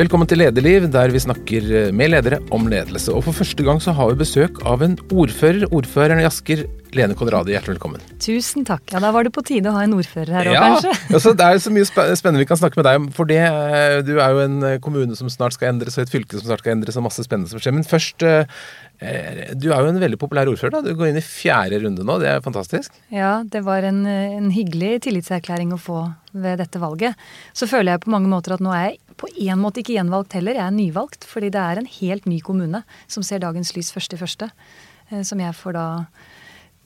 Velkommen til Lederliv, der vi snakker med ledere om ledelse. Og for første gang så har vi besøk av en ordfører. Ordføreren i Asker, Lene Konradi. Hjertelig velkommen. Tusen takk. Ja, Da var det på tide å ha en ordfører her òg, ja, kanskje. altså, det er jo så mye spennende vi kan snakke med deg om. For det, eh, du er jo en kommune som snart skal endres, og et fylke som snart skal endres, og masse spennende som skjer. Men først, eh, du er jo en veldig populær ordfører. da. Du går inn i fjerde runde nå. Det er fantastisk. Ja, det var en, en hyggelig tillitserklæring å få ved dette valget. Så føler jeg på mange måter at nå er jeg på en måte ikke gjenvalgt heller. Jeg er nyvalgt, fordi det er en helt ny kommune som ser dagens lys først i første. Eh, som jeg får da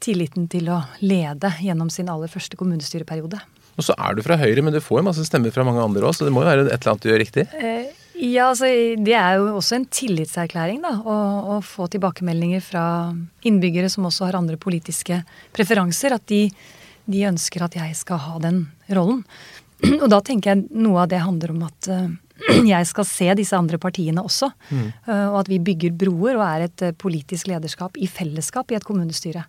tilliten til å lede gjennom sin aller første kommunestyreperiode. Og så er du fra Høyre, men du får jo masse stemmer fra mange andre òg, så det må jo være et eller annet du gjør riktig? Eh, ja, altså det er jo også en tillitserklæring, da. Å, å få tilbakemeldinger fra innbyggere som også har andre politiske preferanser. At de, de ønsker at jeg skal ha den rollen. Og da tenker jeg noe av det handler om at uh, jeg skal se disse andre partiene også. Mm. Uh, og at vi bygger broer og er et uh, politisk lederskap i fellesskap i et kommunestyre.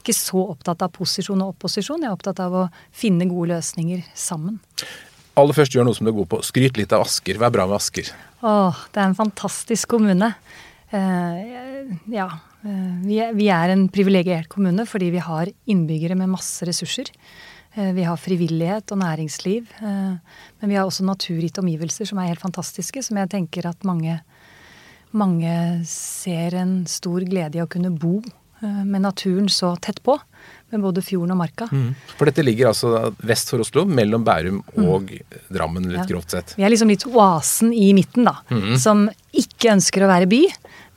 Ikke så opptatt av posisjon og opposisjon, jeg er opptatt av å finne gode løsninger sammen. Aller først gjør noe som du er god på. Skryt litt av Asker. Hva er bra med Asker? Åh, det er en fantastisk kommune. ja. Vi er, vi er en privilegert kommune fordi vi har innbyggere med masse ressurser. Eh, vi har frivillighet og næringsliv. Eh, men vi har også naturgitte omgivelser som er helt fantastiske, som jeg tenker at mange, mange ser en stor glede i å kunne bo eh, med naturen så tett på. Med både fjorden og marka. Mm. For dette ligger altså vest for Oslo, mellom Bærum mm. og mm. Drammen, litt ja. grovt sett. Vi er liksom litt oasen i midten, da. Mm. Som ikke ønsker å være by,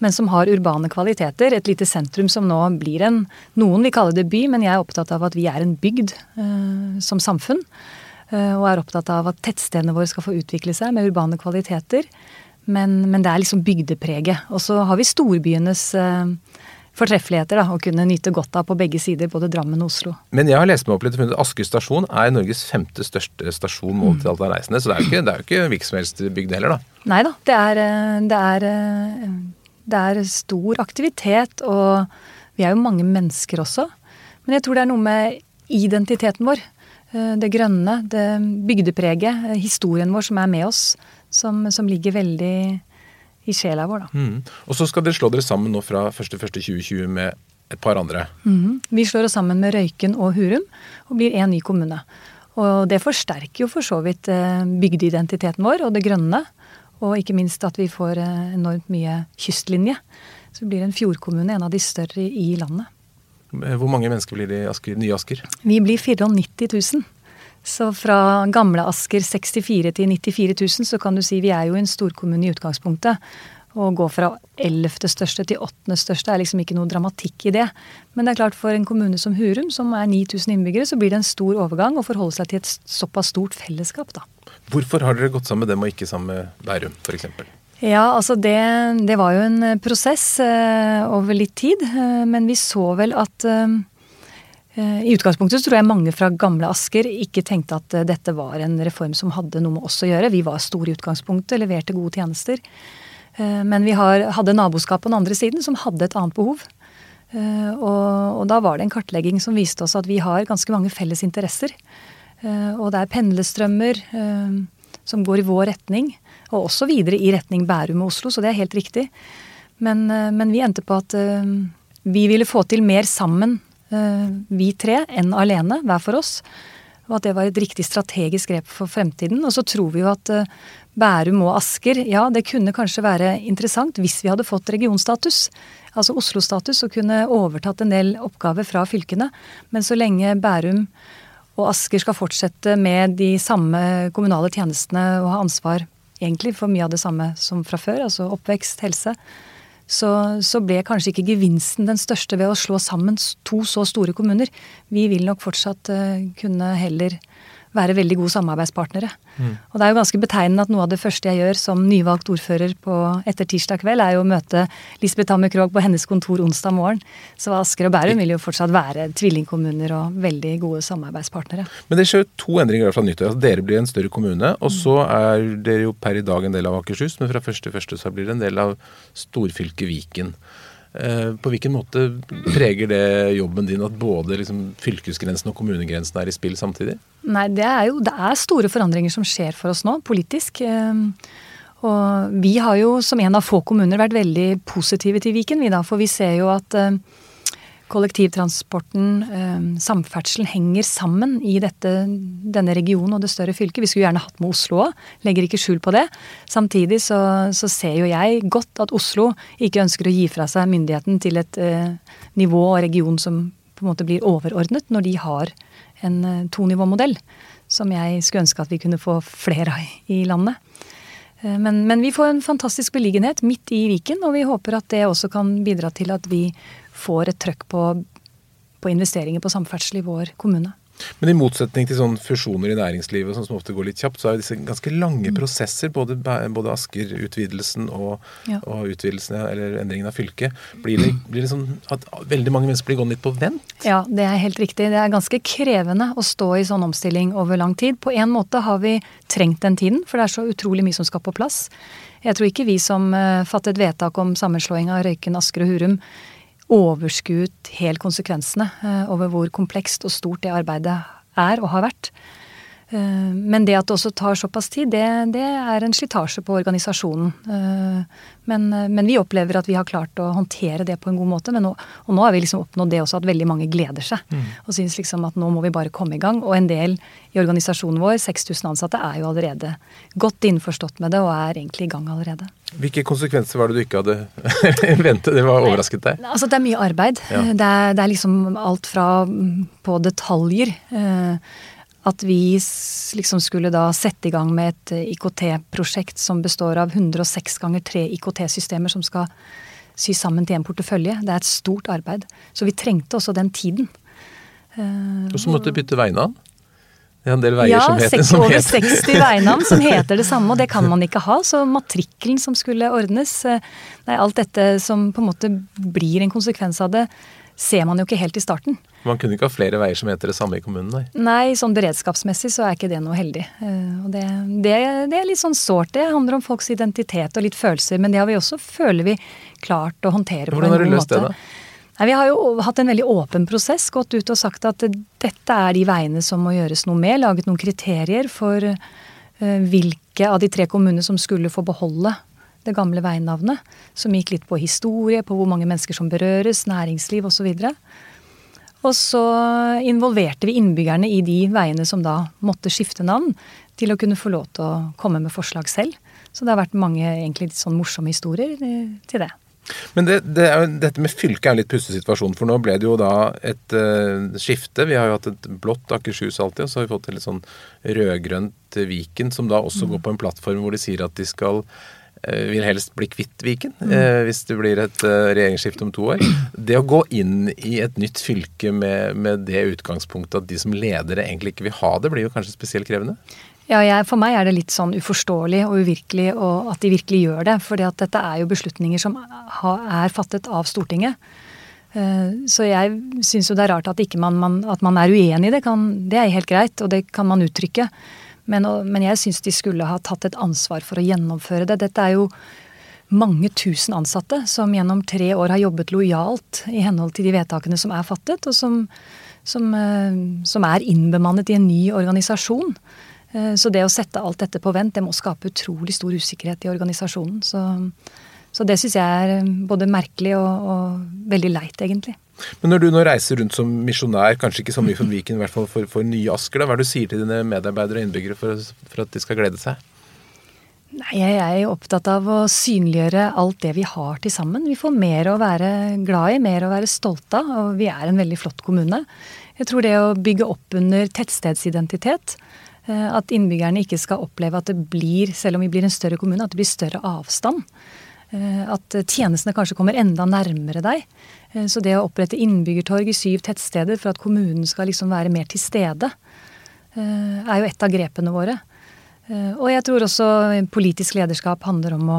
men som har urbane kvaliteter. Et lite sentrum som nå blir en Noen vil kalle det by, men jeg er opptatt av at vi er en bygd uh, som samfunn. Uh, og er opptatt av at tettstedene våre skal få utvikle seg med urbane kvaliteter. Men, men det er liksom bygdepreget. Og så har vi storbyenes uh, fortreffeligheter da, å kunne nyte godt av på begge sider, både Drammen og Oslo. Men jeg har lest meg opp litt og funnet Asker stasjon er Norges femte største stasjon målt til alt av reisende. Så det er jo ikke, det er jo ikke hvilken som helst bygd heller, da. Nei da. Det er, det er det er stor aktivitet, og vi er jo mange mennesker også. Men jeg tror det er noe med identiteten vår. Eh, det grønne, det bygdepreget, eh, historien vår som er med oss, som, som ligger veldig i sjela vår, da. Mm. Og så skal dere slå dere sammen nå fra 1.1.2020 med et par andre. Mm. Vi slår oss sammen med Røyken og Hurum og blir én ny kommune. Og det forsterker jo for så vidt eh, bygdeidentiteten vår og det grønne. Og ikke minst at vi får eh, enormt mye kystlinje. Så vi blir en fjordkommune, en av de større i landet. Hvor mange mennesker blir det i Asker, nye Asker? Vi blir 94 000. Så fra gamle Asker 64 til 94 000, så kan du si vi er jo en storkommune i utgangspunktet. Å gå fra ellevte største til åttende største er liksom ikke noe dramatikk i det. Men det er klart for en kommune som Hurum, som er 9000 innbyggere, så blir det en stor overgang å forholde seg til et såpass stort fellesskap, da. Hvorfor har dere gått sammen med dem og ikke sammen med Bærum f.eks.? Ja, altså det, det, var jo en eh, prosess uh, over litt tid. Uh, men vi så vel at uh, i utgangspunktet så tror jeg mange fra gamle Asker ikke tenkte at dette var en reform som hadde noe med oss å gjøre. Vi var store i utgangspunktet, leverte gode tjenester. Men vi har, hadde naboskap på den andre siden som hadde et annet behov. Og, og da var det en kartlegging som viste oss at vi har ganske mange felles interesser. Eh, og det er pendlestrømmer eh, som går i vår retning, og også videre i retning Bærum og Oslo, så det er helt riktig. Men, eh, men vi endte på at vi ville få til mer sammen, vi tre, enn alene, hver for oss. Og at det var et riktig strategisk grep for fremtiden. Og så tror vi jo at Bærum og Asker, ja, det kunne kanskje være interessant hvis vi hadde fått regionstatus. Altså Oslo-status, og kunne overtatt en del oppgaver fra fylkene. Men så lenge Bærum og Asker skal fortsette med de samme kommunale tjenestene og ha ansvar egentlig for mye av det samme som fra før, altså oppvekst, helse. Så, så, ble kanskje ikke gevinsten den største ved å slå sammen to så store kommuner. Vi vil nok fortsatt uh, kunne heller være veldig gode samarbeidspartnere. Mm. Og det er jo ganske betegnende at noe av det første jeg gjør som nyvalgt ordfører på, etter tirsdag kveld, er jo å møte Lisbeth Hammer Krogh på hennes kontor onsdag morgen. Så Asker og Bærum vil jo fortsatt være tvillingkommuner og veldig gode samarbeidspartnere. Men det skjer to endringer fra nyttår. Altså, dere blir en større kommune, og så er dere jo per i dag en del av Akershus, men fra første første så blir det en del av storfylket Viken. Eh, på hvilken måte preger det jobben din at både liksom fylkesgrensen og kommunegrensen er i spill samtidig? Nei, det er jo det er store forandringer som skjer for oss nå, politisk. Eh, Og vi har jo som en av få kommuner vært veldig positive til Viken, vi da. For vi ser jo at eh, kollektivtransporten, eh, samferdselen, henger sammen i dette, denne regionen og det større fylket. Vi skulle gjerne hatt med Oslo òg, legger ikke skjul på det. Samtidig så, så, ser jo jeg godt at Oslo ikke ønsker å gi fra seg myndigheten til et eh, nivå og region som på en måte blir overordnet, når de har en eh, tonivåmodell. Som jeg skulle ønske at vi kunne få flere av i landet. Eh, men, men, vi får en fantastisk beliggenhet midt i Viken, og vi håper at det også kan bidra til at vi får et trøkk på, på investeringer på samferdsel i vår kommune. Men i motsetning til sånne fusjoner i næringslivet sånn som ofte går litt kjapt, så er disse ganske lange mm. prosesser, både, både Asker-utvidelsen og, ja. og, utvidelsen eller endringen av fylket. Blir det, blir det sånn at veldig mange mennesker blir gående litt på vent? Ja, det er helt riktig. Det er ganske krevende å stå i sånn omstilling over lang tid. På en måte har vi trengt den tiden, for det er så utrolig mye som skal på plass. Jeg tror ikke vi som uh, fattet vedtak om sammenslåing av Røyken, Asker og Hurum overskuet helt konsekvensene eh, over hvor komplekst og stort det arbeidet er og har vært. Eh, men det at det også tar såpass tid, det, det er en slitasje på organisasjonen. Eh, men, men, vi opplever at vi har klart å håndtere det på en god måte. Nå, og nå har vi liksom oppnådd det også at veldig mange gleder seg. Mm. Og syns liksom at nå må vi bare komme i gang. Og en del i organisasjonen vår, 6000 ansatte, er jo allerede godt innforstått med det og er egentlig i gang allerede. Hvilke konsekvenser var det du ikke hadde ventet? Det var overrasket deg? Altså, det er mye arbeid. Ja. Det, er, det, er, liksom alt fra mm, på detaljer. Eh, at vi liksom skulle da sette i gang med et eh, IKT-prosjekt som består av 106 ganger 3 IKT-systemer som skal sy sammen til en portefølje. Det er et stort arbeid. Så vi trengte også den tiden. Eh, Og så måtte du bytte veinavn? Det er en del veier ja, som heter Ja, over 60 veinavn som heter det samme, og det kan man ikke ha. Så matrikkelen som skulle ordnes, eh, nei, alt dette som på en måte blir en konsekvens av det, ser man jo ikke helt i starten. Man kunne ikke ha flere veier som heter det samme i kommunen, nei? Nei, sånn beredskapsmessig så er ikke det noe heldig. Eh, og det, det, det er litt sånn sårt. Det handler om folks identitet og litt følelser, men det har vi også, føler vi, klart å håndtere på en god måte. Hvordan har du løst det, da? Nei, Vi har jo hatt en veldig åpen prosess, gått ut og sagt at dette er de veiene som må gjøres noe med. Laget noen kriterier for uh, hvilke av de tre kommunene som skulle få beholde det gamle veinavnet. Som gikk litt på historie, på hvor mange mennesker som berøres, næringsliv osv. Og så involverte vi innbyggerne i de veiene som da måtte skifte navn, til å kunne få lov til å komme med forslag selv. Så det har vært mange egentlig litt sånn morsomme historier eh, til det. Men det, det er, dette med fylket er en litt pussig situasjon, for nå ble det jo da et uh, skifte. Vi har jo hatt et blått Akershus alltid, og så har vi fått et litt sånn rødgrønt Viken, som da også mm. går på en plattform hvor de sier at de skal vil helst bli kvitt Viken mm. uh, hvis det blir et regjeringsskifte om to år. Det å gå inn i et nytt fylke med, med det utgangspunktet at de som ledere egentlig ikke vil ha det, blir jo kanskje spesielt krevende? Ja, jeg, For meg er det litt sånn uforståelig og uvirkelig og at de virkelig gjør det. For dette er jo beslutninger som er fattet av Stortinget. Eh, så jeg syns jo det er rart at, man, man, at man er uenig i det. Kan, det er helt greit, og det kan man uttrykke. Men, men jeg syns de skulle ha tatt et ansvar for å gjennomføre det. Dette er jo mange tusen ansatte som gjennom tre år har jobbet lojalt i henhold til de vedtakene som er fattet, og som, som, eh, som er innbemannet i en ny organisasjon. Eh, så det å sette alt dette på vent, det må skape utrolig stor usikkerhet i organisasjonen. Så, så det syns jeg er både merkelig og, og, veldig leit, egentlig. Men når du nå reiser rundt som misjonær, kanskje ikke så mye for Viken, i hvert fall for, for nye Asker, da, hva er det du sier til dine medarbeidere og innbyggere for, for at de skal glede seg? Nei, Jeg er opptatt av å synliggjøre alt det vi har til sammen. Vi får mer å være glad i, mer å være stolte av, og vi er en veldig flott kommune. Jeg tror det å bygge opp under tettstedsidentitet, Eh, at innbyggerne ikke skal oppleve at det blir, selv om vi blir en større kommune, at det blir større avstand. Eh, at tjenestene kanskje kommer enda nærmere deg. Eh, så det å opprette innbyggertorg i syv tettsteder for at kommunen skal liksom være mer til stede, er jo et av grepene våre. Og jeg tror også politisk lederskap handler om å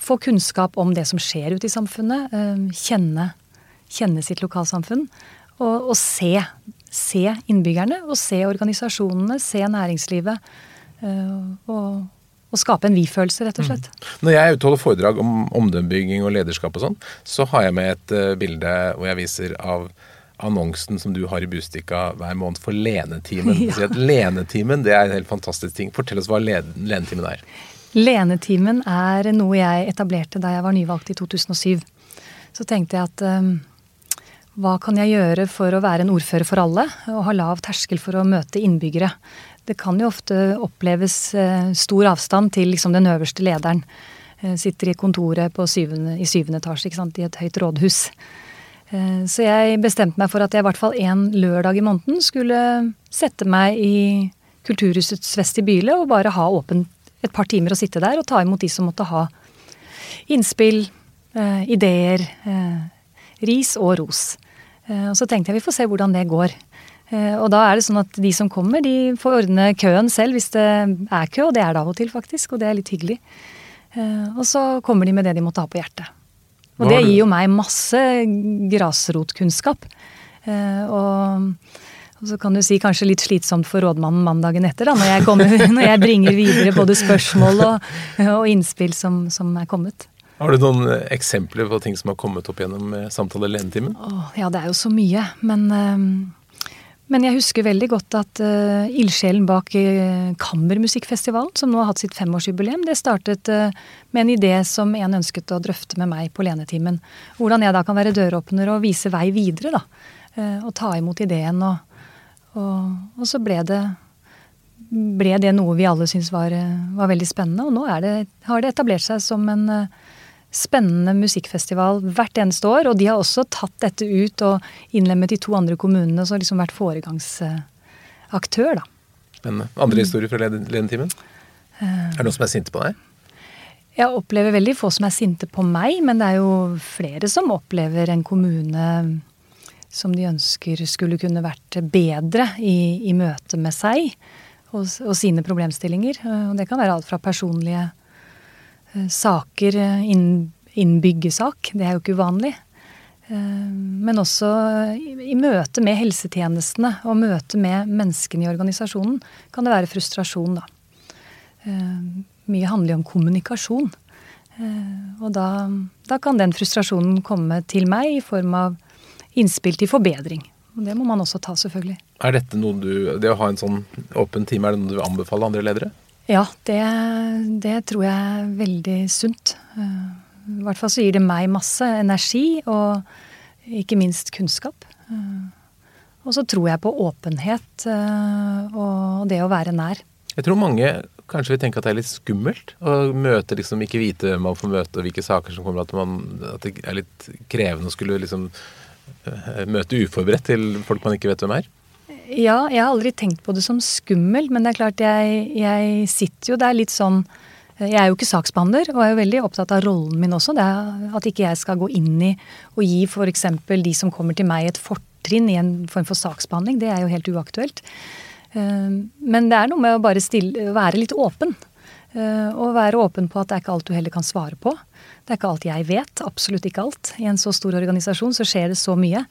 få kunnskap om det som skjer ute i samfunnet. Kjenne, kjenne sitt lokalsamfunn. Og, og se se innbyggerne og se organisasjonene, se næringslivet. Eh, og, og skape en vi-følelse, rett og slett. Mm. Når jeg er ute og holder foredrag om omdømmebygging og lederskap og sånn, så har jeg med et uh, bilde hvor jeg viser av annonsen som du har i Bustika hver måned for Lenetimen. Ja. Lenetimen det er en helt fantastisk ting. Fortell oss hva Lenetimen er. Lenetimen er noe jeg etablerte da jeg var nyvalgt i 2007. Så tenkte jeg at um, hva kan jeg gjøre for å være en ordfører for alle, og ha lav terskel for å møte innbyggere? Det kan jo ofte oppleves uh, stor avstand til liksom, den øverste lederen. Uh, sitter i kontoret syvende, i syvende etasje sant, i et høyt rådhus. Uh, så jeg bestemte meg for at jeg i hvert fall en lørdag i måneden skulle sette meg i Kulturhusets vestibyle og bare ha åpent et par timer å sitte der og ta imot de som måtte ha innspill, eh, ideer, eh, ris og ros. Eh, og så tenkte jeg vi får se hvordan det går. Eh, og da er det sånn at de som kommer, de får ordne køen selv hvis det er kø, og det er det av og til faktisk, og det er litt hyggelig. Eh, og så kommer de med det de måtte ha på hjertet. Og det gir jo meg masse grasrotkunnskap. Eh, og og så kan du si kanskje litt slitsomt for rådmannen mandagen etter, da, når jeg, kommer, når jeg bringer videre både spørsmål og, og innspill som, som, er kommet. Har du noen eksempler på ting som har kommet opp gjennom samtale lenetimen? Ja, det er jo så mye. Men, men jeg husker veldig godt at uh, ildsjelen bak uh, Kammermusikkfestivalen, som nå har hatt sitt femårsjubileum, det startet uh, med en idé som en ønsket å drøfte med meg på lenetimen. Hvordan jeg da kan være døråpner og vise vei videre, da. Og ta imot ideen og og, og så ble det, ble det noe vi alle syntes var, var, veldig spennende. Og nå det, har det etablert seg som en uh, spennende musikkfestival hvert eneste år. Og de har også tatt dette ut og innlemmet de to andre kommunene, så har liksom vært foregangsaktør, da. Spennende. Andre historier fra ledentimen? Uh, er det noen som er sinte på deg? Jeg opplever veldig få som er sinte på meg, men det er jo flere som opplever en kommune som de ønsker skulle kunne vært bedre i, i møte med seg og, og, sine problemstillinger. Og det kan være alt fra personlige saker inn, inn det er jo ikke uvanlig. Uh, men også i, møte med helsetjenestene og møte med menneskene i organisasjonen kan det være frustrasjon, da. Mye handler jo om kommunikasjon. Og da, da kan den frustrasjonen komme til meg i form av innspill til forbedring. Og Det må man også ta, selvfølgelig. Er dette noe du, Det å ha en sånn åpen time, er det noe du anbefaler andre ledere? Ja, det, det tror jeg er veldig sunt. Eh, I hvert fall så gir det meg masse energi og ikke minst kunnskap. Eh, og så tror jeg på åpenhet eh, og det å være nær. Jeg tror mange kanskje vil tenke at det er litt skummelt å møte liksom ikke vite hvem man får møte, og hvilke saker som kommer. At, man, at det er litt krevende å skulle liksom møte uforberedt til folk man ikke vet hvem er? Ja, jeg har aldri tenkt på det som skummelt, men det er klart jeg, jeg sitter jo der litt sånn jeg er jo ikke saksbehandler, og er jo veldig opptatt av rollen min også. Det er At ikke jeg skal gå inn i og gi f.eks. de som kommer til meg et fortrinn i en form for saksbehandling. Det er jo helt uaktuelt. Eh, men det er noe med å bare stille, være litt åpen. Eh, og være åpen på at det er ikke alt du heller kan svare på. Det er ikke alt jeg vet. Absolutt ikke alt. I en så stor organisasjon så skjer det så mye.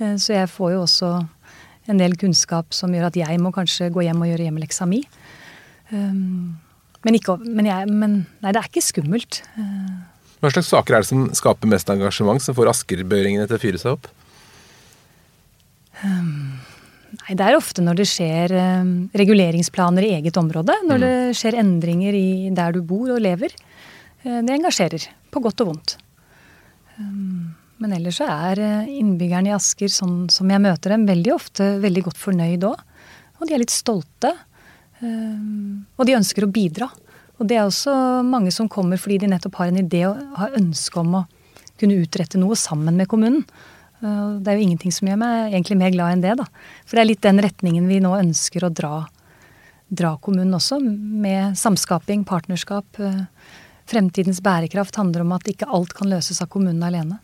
Eh, så jeg får jo også en del kunnskap som gjør at jeg må kanskje gå hjem og gjøre hjemmeleksa mi. Um, men, ikke, men, jeg, men nei, det er ikke skummelt. Eh, Hva slags saker er det som skaper mest engasjement, som får askerbøringene til å fyre seg opp? Um, nei, det er ofte når det skjer um, reguleringsplaner i eget område. Når mm. det skjer endringer i der du bor og lever. Uh, det engasjerer på godt og vondt. Um, men ellers så er eh, innbyggerne i Asker, sånn som jeg møter dem, veldig ofte veldig godt fornøyd òg. Og de er litt stolte. Um, og de ønsker å bidra. Og det er også mange som kommer fordi de nettopp har en idé og har ønske om å kunne utrette noe sammen med kommunen. Uh, det er jo ingenting som gjør meg egentlig mer glad enn det, da. For det er litt den retningen vi nå ønsker å dra, dra kommunen også, med samskaping, partnerskap. Fremtidens bærekraft handler om at ikke alt kan løses av kommunen alene.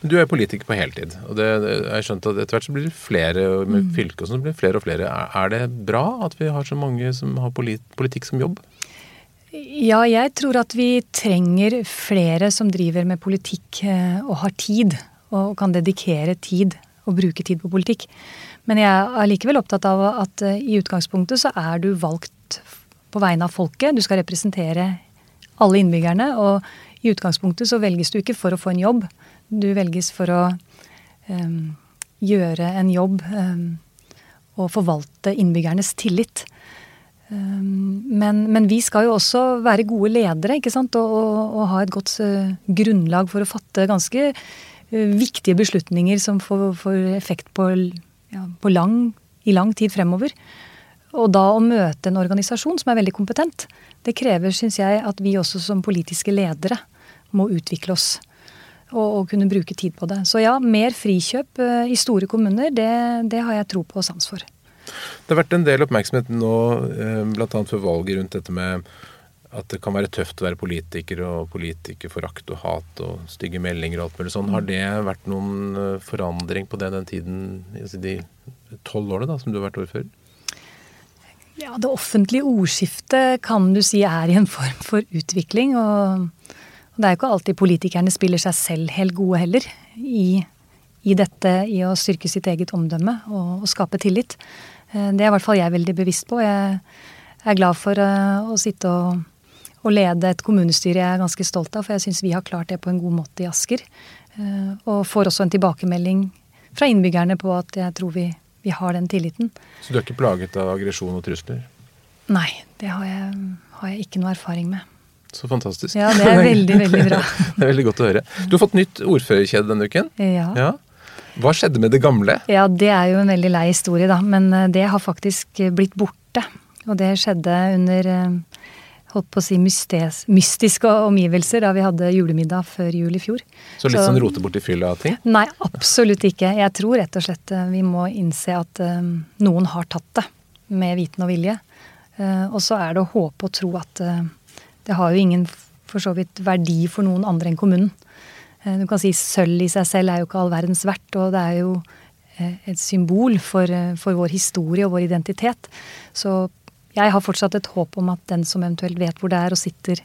Men Du er politiker på heltid, og det, jeg skjønt at etter hvert så blir det flere med mm. fylke og sånn blir flere og flere. Er det bra at vi har så mange som har politikk som jobb? Ja, jeg tror at vi trenger flere som driver med politikk eh, og har tid. Og kan dedikere tid og bruke tid på politikk. Men jeg er likevel opptatt av at eh, i utgangspunktet så er du valgt på vegne av folket. Du skal representere alle innbyggerne. Og i utgangspunktet så velges du ikke for å få en jobb. Du velges for å um, gjøre en jobb um, og forvalte innbyggernes tillit. Men, men, vi skal jo også være gode ledere ikke sant? Og, og, og ha et godt grunnlag for å fatte ganske viktige beslutninger som får, får effekt på, ja, på lang, i lang tid fremover. Og da å møte en organisasjon som er veldig kompetent, det krever, syns jeg, at vi også som politiske ledere må utvikle oss. Og, og, kunne bruke tid på det. Så ja, mer frikjøp uh, i store kommuner, det, det, har jeg tro på og sans for. Det har vært en del oppmerksomhet nå, uh, bl.a. før valget, rundt dette med at det kan være tøft å være politiker, og politikerforakt og hat og stygge meldinger og alt mulig sånn. Har det vært noen eh, forandring på det den tiden, altså de tolv årene da, som du har vært ordfører? Ja, Det offentlige ordskiftet kan du si er i en form for utvikling. Og, det er jo ikke alltid politikerne spiller seg selv helt gode heller i, i dette, i å styrke sitt eget omdømme og, og, skape tillit. Eh, det er i hvert fall jeg veldig bevisst på. Jeg er glad for uh, å sitte og, og, lede et kommunestyre jeg er ganske stolt av, for jeg syns vi har klart det på en god måte i Asker. Uh, og får også en tilbakemelding fra innbyggerne på at jeg tror vi vi har den tilliten. Så du er ikke plaget av aggresjon og trusler? Nei, det har jeg, har jeg, ikke noe erfaring med. Så fantastisk. Ja, det er veldig, veldig bra. det er veldig godt å høre. Du har fått nytt ordførerkjede denne uken. Ja. ja. Hva skjedde med det gamle? Ja, Det er jo en veldig lei historie, da. Men eh, det har faktisk blitt borte. Og det skjedde under eh, holdt på å si mystes, mystiske omgivelser da vi hadde julemiddag før jul i fjor. Så litt så, sånn rote borti fylla-ting? Nei, absolutt ikke. Jeg tror rett og slett eh, vi må innse at um, noen har tatt det med viten og vilje. Uh, og så er det å håpe og tro at uh, det har jo ingen for så vidt verdi for noen andre enn kommunen. Uh, du kan si sølv i seg selv er jo ikke all verdens verdt, og det er jo et symbol for, for vår historie og vår identitet. Så jeg har fortsatt et håp om at den som eventuelt vet hvor det er og sitter,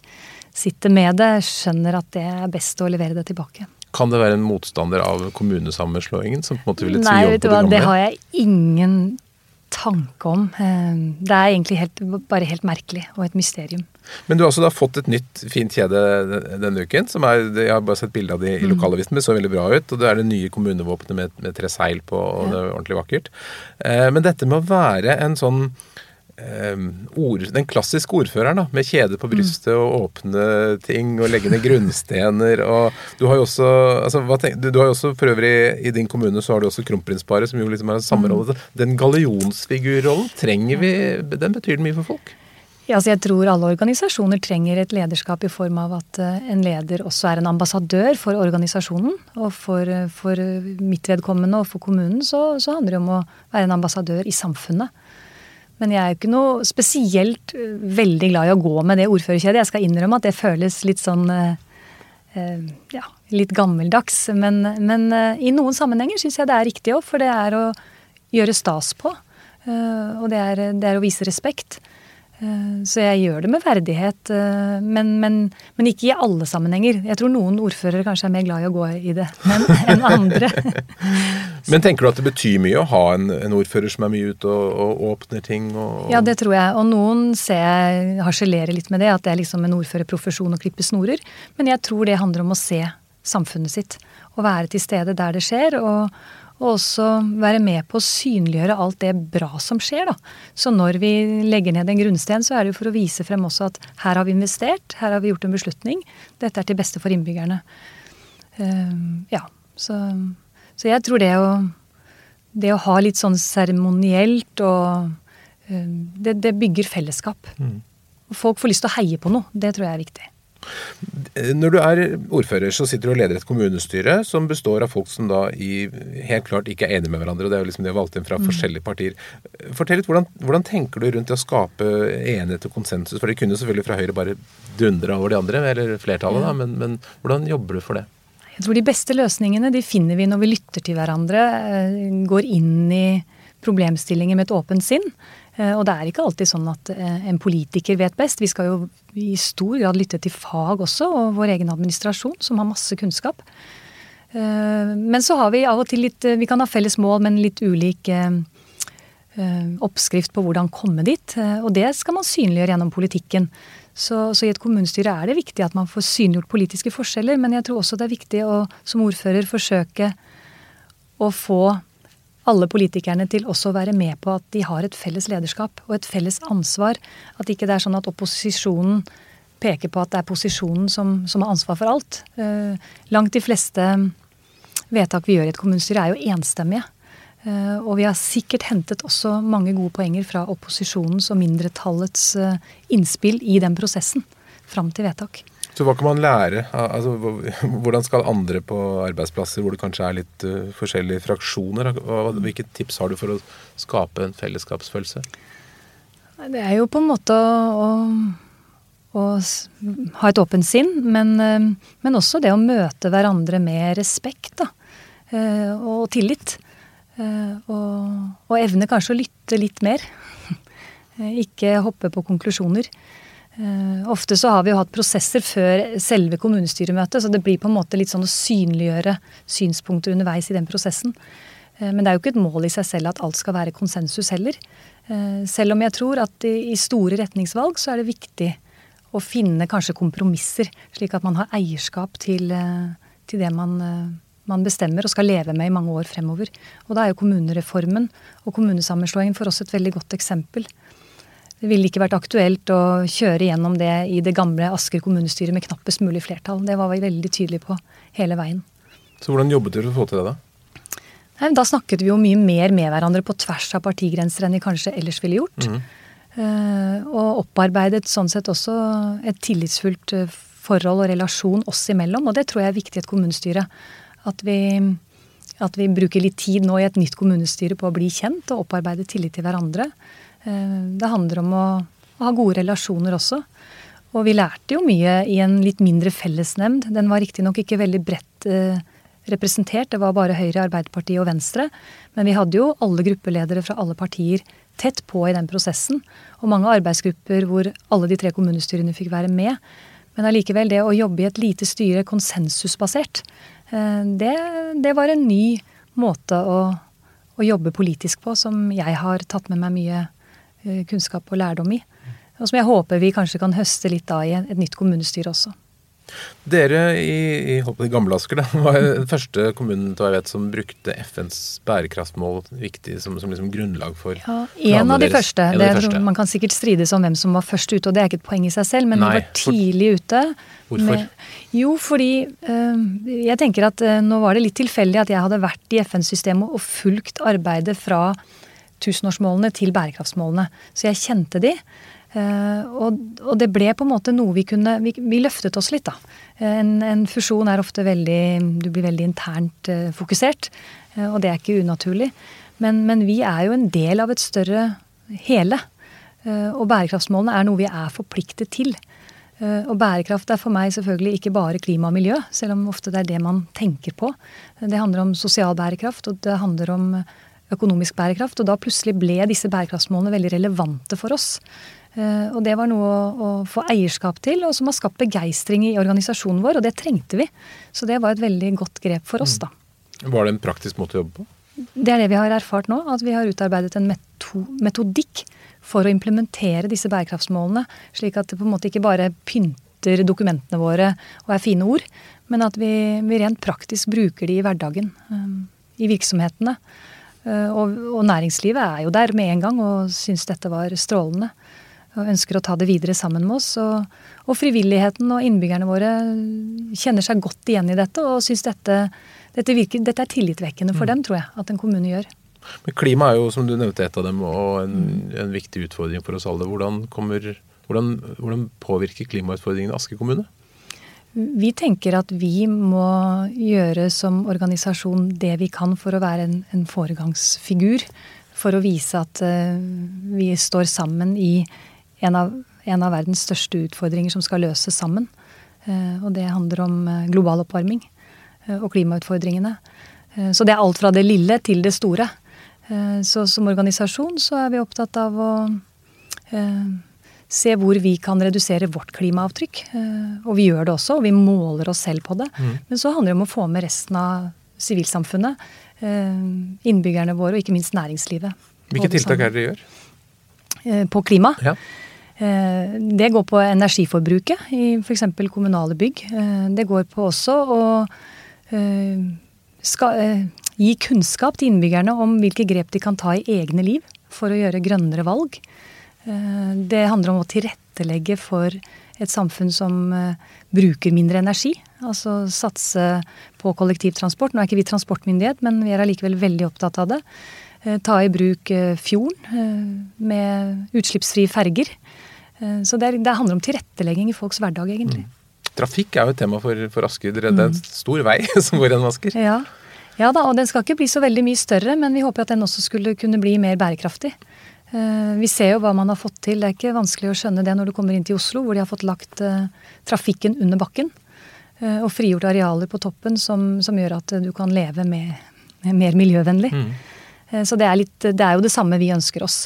sitter med det, skjønner at det er best å levere det tilbake. Kan det være en motstander av kommunesammenslåingen som på en måte ville tvi om på det gamle? Det har jeg ingen tanke om. Eh, det er egentlig helt, bare helt merkelig og et mysterium. Men du har altså da fått et nytt fint kjede denne uken. som er, Jeg har bare sett bilde av det i mm. lokalavisen, det så veldig bra ut. og Det er det nye kommunevåpenet med, med tre seil på, og det er ordentlig vakkert. Eh, men dette med å være en sånn ord, den klassiske ordføreren da, med kjede på brystet og åpne ting og legge ned grunnstener. og Du har jo også altså, tenk, du, du, har jo også for øvrig i din kommune så har du også kronprinsparet, som jo liksom har samme mm. rolle. Den gallionsfigurrollen, trenger vi, den betyr den mye for folk? Ja, altså jeg tror alle organisasjoner trenger et lederskap i form av at eh, en leder også er en ambassadør for organisasjonen. Og for, eh, for mitt vedkommende og for kommunen så, så handler det om å være en ambassadør i samfunnet. Men jeg er jo ikke noe spesielt øh, veldig glad i å gå med det ordførerkjedet. Jeg skal innrømme at det føles litt sånn øh, øh, ja, litt gammeldags. Men, men i noen sammenhenger syns jeg det er riktig òg, for det er å gjøre stas på. Og det er, det er å vise respekt. Eh, så jeg gjør det med verdighet, eh, men, men, men, ikke i alle sammenhenger. Jeg tror noen ordførere kanskje er mer glad i å gå i det men, enn andre. men tenker du at det betyr mye å ha en, en ordfører som er mye ute og, og åpner ting? Og, ja, det tror jeg. Og noen ser jeg harselerer litt med det, at det er liksom en ordførerprofesjon å klippe snorer. Men jeg tror det handler om å se samfunnet sitt. Og være til stede der det skjer. og og også være med på å synliggjøre alt det bra som skjer. Da. Så når vi legger ned en grunnsten, så er det jo for å vise frem også at her har vi investert, her har vi gjort en beslutning. Dette er til beste for innbyggerne. Uh, ja, så, så, jeg tror det å, det å ha litt sånn seremonielt og uh, det, det, bygger fellesskap. Mm. Folk får lyst til å heie på noe. Det tror jeg er viktig. Når du er ordfører, så sitter du og leder et kommunestyre som består av folk som da i, helt klart ikke er enige med hverandre. og Det er jo liksom de har valgt inn fra mm. forskjellige partier. Fortell litt, hvordan, hvordan, tenker du rundt det å skape enighet og konsensus? For de kunne selvfølgelig fra Høyre bare dundre over de andre, eller flertallet, da, men, men, hvordan jobber du for det? Jeg tror de beste løsningene de finner vi når vi lytter til hverandre, eh, går inn i problemstillinger med et åpent sinn. Eh, og det er ikke alltid sånn at eh, en politiker vet best. Vi skal jo i stor grad lytte til fag også, og vår egen administrasjon, som har masse kunnskap. Eh, men så har vi av og til litt Vi kan ha felles mål, men litt ulik oppskrift på hvordan komme dit. Og det skal man synliggjøre gjennom politikken. Så, så, i et kommunestyre er det viktig at man får synliggjort politiske forskjeller, men jeg tror også det er viktig å som ordfører forsøke å få alle politikerne til også å være med på at de har et felles lederskap og et felles ansvar. At ikke det er sånn at opposisjonen peker på at det er posisjonen som, som har ansvar for alt. Eh, langt de fleste vedtak vi gjør i et kommunestyre er jo enstemmige. Eh, og vi har sikkert hentet også mange gode poenger fra opposisjonens og mindretallets eh, innspill i den prosessen fram til vedtak. Så hva kan man lære? Altså, hvordan skal andre på arbeidsplasser hvor det kanskje er litt uh, forskjellige fraksjoner, hvilke tips har du for å skape en fellesskapsfølelse? Det er jo på en måte å, å, å ha et åpent sinn, men, uh, men, også det å møte hverandre med respekt da, uh, og tillit. Og, og evne kanskje å lytte litt mer. Ikke hoppe på konklusjoner. Uh, ofte så har vi jo hatt prosesser før selve kommunestyremøtet, så det blir på en måte litt sånn å synliggjøre synspunkter underveis i den prosessen. Uh, men det er jo ikke et mål i seg selv at alt skal være konsensus heller. Uh, selv om jeg tror at i, store retningsvalg så er det viktig å finne kanskje kompromisser, slik at man har eierskap til, til det man, man bestemmer og skal leve med i mange år fremover. Og da er jo kommunereformen og kommunesammenslåingen for oss et veldig godt eksempel. Det ville ikke vært aktuelt å kjøre gjennom det i det gamle Asker kommunestyre med knappest mulig flertall. Det var vi veldig tydelige på hele veien. Så hvordan jobbet dere for å få til det, da? Nei, da snakket vi jo mye mer med hverandre på tvers av partigrenser enn vi kanskje ellers ville gjort. Mm. Uh, og opparbeidet sånn sett også et tillitsfullt eh, forhold og relasjon oss imellom. Og det tror jeg er viktig i et kommunestyre. At vi, at vi bruker litt tid nå i et nytt kommunestyre på å bli kjent og opparbeide tillit til hverandre. Eh, det handler om å, ha gode relasjoner også. Og vi lærte jo mye i en litt mindre fellesnemnd. Den var riktignok ikke veldig bredt eh, representert, det var bare Høyre, Arbeiderpartiet og Venstre. Men vi hadde jo alle gruppeledere fra alle partier tett på i den prosessen. Og mange arbeidsgrupper hvor alle de tre kommunestyrene fikk være med. Men allikevel, det å jobbe i et lite styre konsensusbasert, eh, det, det var en ny måte å, å jobbe politisk på som jeg har tatt med meg mye kunnskap og lærdom i. Og som jeg håper vi kanskje kan høste litt av i et nytt kommunestyre også. Dere i, i, i Gamle Asker da, var den første kommunen jeg vet, som brukte FNs bærekraftmål viktig som, som liksom grunnlag for Ja, En av de deres. første. Av de første. Man kan sikkert strides om hvem som var først ute, og det er ikke et poeng i seg selv, men Nei, vi var tidlig ute. Hvorfor? Med, jo, fordi øh, jeg tenker at øh, nå var det litt tilfeldig at jeg hadde vært i FN-systemet og fulgt arbeidet fra tusenårsmålene til bærekraftsmålene. Så jeg kjente de. Uh, og, og, det ble på en måte noe vi kunne Vi, vi løftet oss litt, da. En, en, fusjon er ofte veldig Du blir veldig internt uh, fokusert, og det er ikke unaturlig. Men, men, vi er jo en del av et større hele. og bærekraftsmålene er noe vi er forpliktet til. Og bærekraft er for meg selvfølgelig ikke bare klima og miljø, selv om ofte det er det man tenker på. Det handler om sosial bærekraft, og det handler om økonomisk bærekraft. Og da plutselig ble disse bærekraftsmålene veldig relevante for oss. Eh, og det var noe å, få eierskap til, og som har skapt begeistring i organisasjonen vår. Og det trengte vi. Så det var et veldig godt grep for oss, da. Mm. Var det en praktisk måte å jobbe på? Det er det vi har erfart nå. At vi har utarbeidet en metodikk for å implementere disse bærekraftsmålene. Slik at det på en måte ikke bare pynter dokumentene våre og er fine ord, men at vi, vi rent praktisk bruker de i hverdagen. Um, I virksomhetene. Eh, og, og, næringslivet er jo der med en gang og syns dette var strålende. Og ønsker å ta det videre sammen med oss. Og, og frivilligheten og innbyggerne våre kjenner seg godt igjen i dette og syns dette, dette, virker, dette er tillitvekkende for mm. dem, tror jeg, at en kommune gjør. Men Klima er jo, som du nevnte, et av dem, og en, mm. en viktig utfordring for oss alle. Hvordan, kommer, hvordan, hvordan påvirker klimautfordringene Aske kommune? Vi tenker at vi må gjøre som organisasjon det vi kan for å være en, en foregangsfigur. For å vise at uh, vi står sammen i en av, en av, verdens største utfordringer som skal løses sammen. Uh, og det handler om uh, global oppvarming og klimautfordringene. så det er alt fra det lille til det store. så som organisasjon så er vi opptatt av å se hvor vi kan redusere vårt klimaavtrykk. Eh, og vi gjør det også, og vi måler oss selv på det. Mm. Men så handler det om å få med resten av sivilsamfunnet, eh, innbyggerne våre og ikke minst næringslivet. Hvilke tiltak er det dere gjør? Eh, på klima? Ja. Det går på energiforbruket i f.eks. kommunale bygg. Det går på også å gi kunnskap til innbyggerne om hvilke grep de kan ta i egne liv for å gjøre grønnere valg. Uh, det handler om å tilrettelegge for et samfunn som bruker mindre energi. Altså satse på kollektivtransport. Nå er ikke vi transportmyndighet, men vi er allikevel veldig opptatt av det. Ta i bruk fjorden med utslippsfrie ferger. Så det, det handler om tilrettelegging i folks hverdag, egentlig. Mm. Trafikk er jo et tema for, for Asker. Det er en mm. stor vei som går gjennom Asker. Ja. ja. da, og den skal ikke bli så veldig mye større, men vi håper at den også skulle kunne bli mer bærekraftig. Eh, vi ser jo hva man har fått til. Det er ikke vanskelig å skjønne det når du kommer inn til Oslo, hvor de har fått lagt eh, trafikken under bakken. Eh, og frigjort arealer på toppen som, som gjør at du kan leve med, mer miljøvennlig. Mm. Så det er, litt, det er jo det samme vi ønsker oss.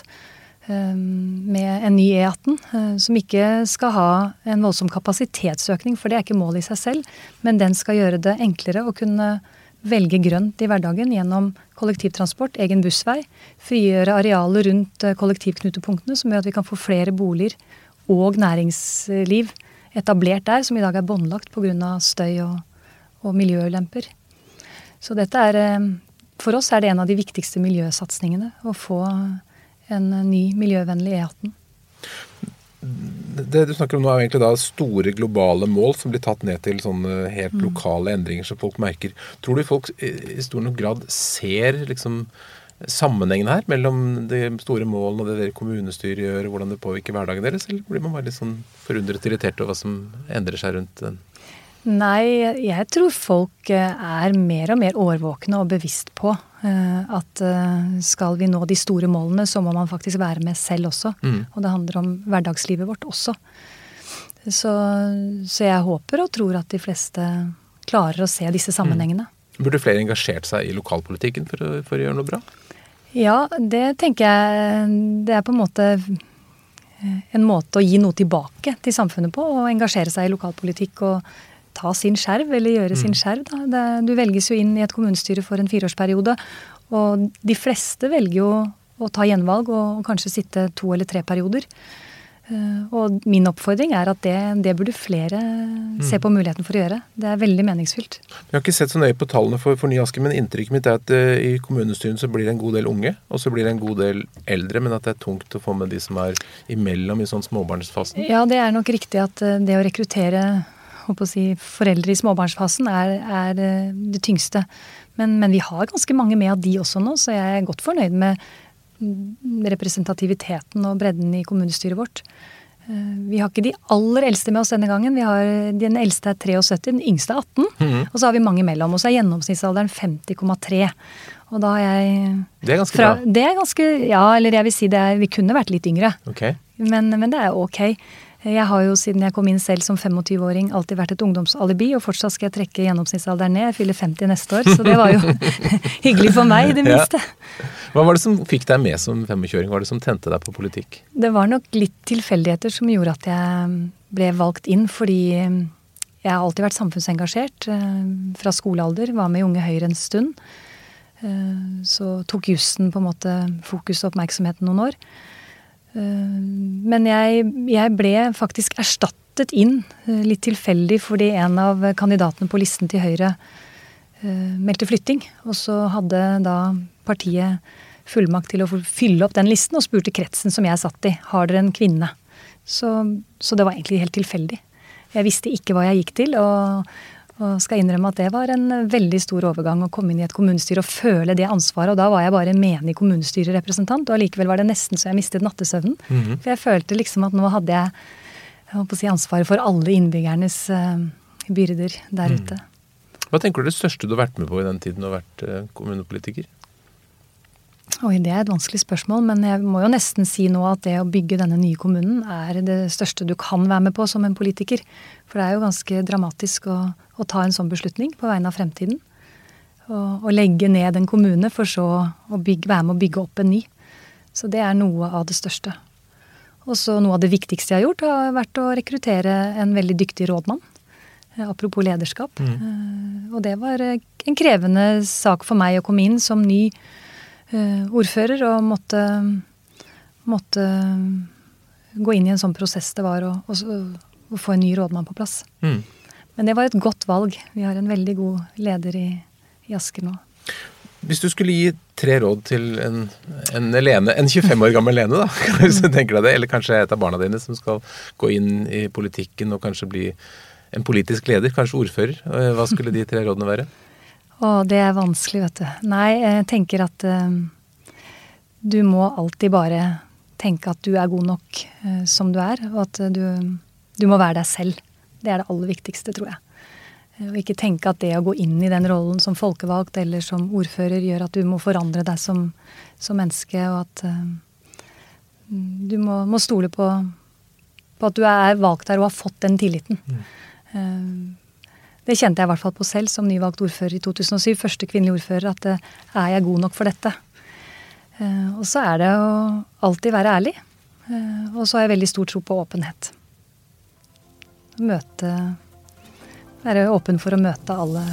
Med en ny E18, eh, som ikke skal ha en voldsom kapasitetsøkning, for det er ikke målet i seg selv, men den skal gjøre det enklere å kunne velge grønt i hverdagen gjennom kollektivtransport, egen bussvei, frigjøre arealer rundt eh, kollektivknutepunktene, som gjør at vi kan få flere boliger og næringsliv etablert der, som i dag er båndlagt pga. støy og, og miljøulemper. Så dette er eh, For oss er det en av de viktigste miljøsatsingene. Å få en ny miljøvennlig E18. Det du snakker om nå er egentlig da store globale mål som blir tatt ned til sånne helt mm. lokale endringer som folk merker. Tror du folk i stor nok grad ser liksom sammenhengen her mellom de store målene og det dere kommunestyret gjør, og hvordan det påvirker hverdagen deres, eller blir man bare litt sånn forundret irritert over hva som endrer seg rundt den? Nei, jeg tror folk eh, er mer og mer årvåkne og bevisst på eh, at eh, skal vi nå de store målene, så må man faktisk være med selv også. Mm. Og det handler om hverdagslivet vårt også. Så, så, jeg håper og tror at de fleste klarer å se disse mm. sammenhengene. Mm. Burde flere engasjert seg i lokalpolitikken for å, for å gjøre noe bra? Ja, det tenker jeg Det er på en måte en måte å gi noe tilbake til samfunnet på. Å engasjere seg i lokalpolitikk og ta sin skjerv, eller gjøre mm. sin skjerv. Det, du velges jo inn i et kommunestyre for en fireårsperiode. Og de fleste velger jo å ta gjenvalg og kanskje sitte to eller tre perioder. Uh, og min oppfordring er at det, det burde flere mm. se på muligheten for å gjøre. Det er veldig meningsfylt. Jeg har ikke sett så nøye på tallene for, for Nye Asker, men inntrykket mitt er at uh, i kommunestyren så blir det en god del unge, og så blir det en god del eldre, men at det er tungt å få med de som er imellom i sånn småbarnsfasen? Ja, det er nok riktig at uh, det å rekruttere å si, foreldre i småbarnsfasen er, er eh, det tyngste. Men, men, vi har ganske mange med av de også nå, så jeg er godt fornøyd med representativiteten og bredden i kommunestyret vårt. Eh, vi har ikke de aller eldste med oss denne gangen. Vi har, den eldste er 73, den yngste er 18. Mm -hmm. Og så har vi mange mellom. Og så er gjennomsnittsalderen 50,3. Og da har jeg Det er ganske fra, bra. Det er ganske, Ja, eller jeg vil si det er, vi kunne vært litt yngre. Okay. Men, men det er ok. Jeg har jo siden jeg kom inn selv som 25-åring alltid vært et ungdomsalibi, og fortsatt skal jeg trekke gjennomsnittsalderen ned. Jeg fyller 50 neste år, så det var jo hyggelig for meg, i det minste. Ja. Hva var det som fikk deg med som 25-åring? Hva var det som tente deg på politikk? Det var nok litt tilfeldigheter som gjorde at jeg ble valgt inn, fordi jeg har alltid vært samfunnsengasjert. Eh, fra skolealder, var med i Unge Høyre en stund. Eh, så tok jussen på en måte fokus og oppmerksomheten noen år. Eh, men jeg, jeg, ble faktisk erstattet inn, eh, litt tilfeldig, fordi en av kandidatene på listen til Høyre eh, meldte flytting. Og så hadde da partiet fullmakt til å fylle opp den listen, og spurte kretsen som jeg satt i, har dere en kvinne. Så, så det var egentlig helt tilfeldig. Jeg visste ikke hva jeg gikk til, og og skal innrømme at det var en veldig stor overgang å komme inn i et kommunestyre og føle det ansvaret. Og da var jeg bare menig kommunestyrerepresentant, og allikevel var det nesten så jeg mistet nattesøvnen. Mm -hmm. For jeg følte liksom at nå hadde jeg, jeg si, ansvaret for alle innbyggernes uh, byrder der mm. ute. Hva tenker du er det største du har vært med på i den tiden du har vært uh, kommunepolitiker? Oi, Det er et vanskelig spørsmål, men jeg må jo nesten si nå at det å bygge denne nye kommunen er det største du kan være med på som en politiker. For det er jo ganske dramatisk å å ta en sånn beslutning på vegne av fremtiden. Og, og legge ned en kommune for så å bygge, være med å bygge opp en ny. Så det er noe av det største. Og så noe av det viktigste jeg har gjort, har vært å rekruttere en veldig dyktig rådmann. Eh, apropos lederskap. Mm. Uh, og det var eh, en krevende sak for meg å komme inn som ny ordfører og måtte, måtte gå inn i en sånn prosess det var å, å, å få en ny rådmann på plass. Mm. Men det var et godt valg. Vi har en veldig god leder i, i Asker nå. Hvis du skulle gi tre råd til en, en, Lene, en 25 år gammel Lene, da, hvis du tenker deg det, eller kanskje et av barna dine som skal gå inn i politikken og kanskje bli en politisk leder, kanskje ordfører, hva skulle de tre rådene være? Å, det er vanskelig, vet du. Nei, jeg tenker at uh, du må alltid bare tenke at du er god nok uh, som du er, og at du, du må være deg selv. Det er det aller viktigste, tror jeg. Eh, og ikke tenke at det å gå inn i den rollen som folkevalgt eller som ordfører gjør at du må forandre deg som, som menneske, og at uh, du må, må stole på, på, at du er valgt der og har fått den tilliten. Mm. Uh, det kjente jeg i hvert fall på selv som nyvalgt ordfører i 2007. Første kvinnelige ordfører. At uh, er jeg god nok for dette? og så er det å alltid være ærlig. og så har jeg veldig stor tro på åpenhet. Møte være åpen for å møte alle,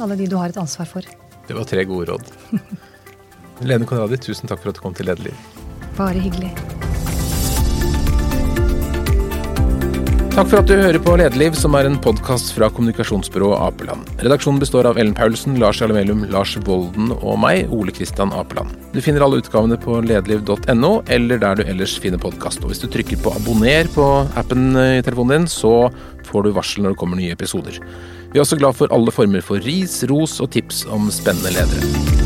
alle de du har et ansvar for. Det var tre gode råd. Lene Konradi, tusen takk for at du kom til Lederliv. Bare hyggelig. Takk for at du hører på Lederliv, som er en podkast fra kommunikasjonsbyrået Apeland. Redaksjonen består av Ellen Paulsen, Lars Jarle Lars Volden og meg, Ole Kristian Apeland. Du finner alle utgavene på lederliv.no, eller der du ellers finner podkast. Og hvis du trykker på abonner på appen i telefonen din, så får du varsel når det kommer nye episoder. Vi er også glad for alle former for ris, ros og tips om spennende ledere.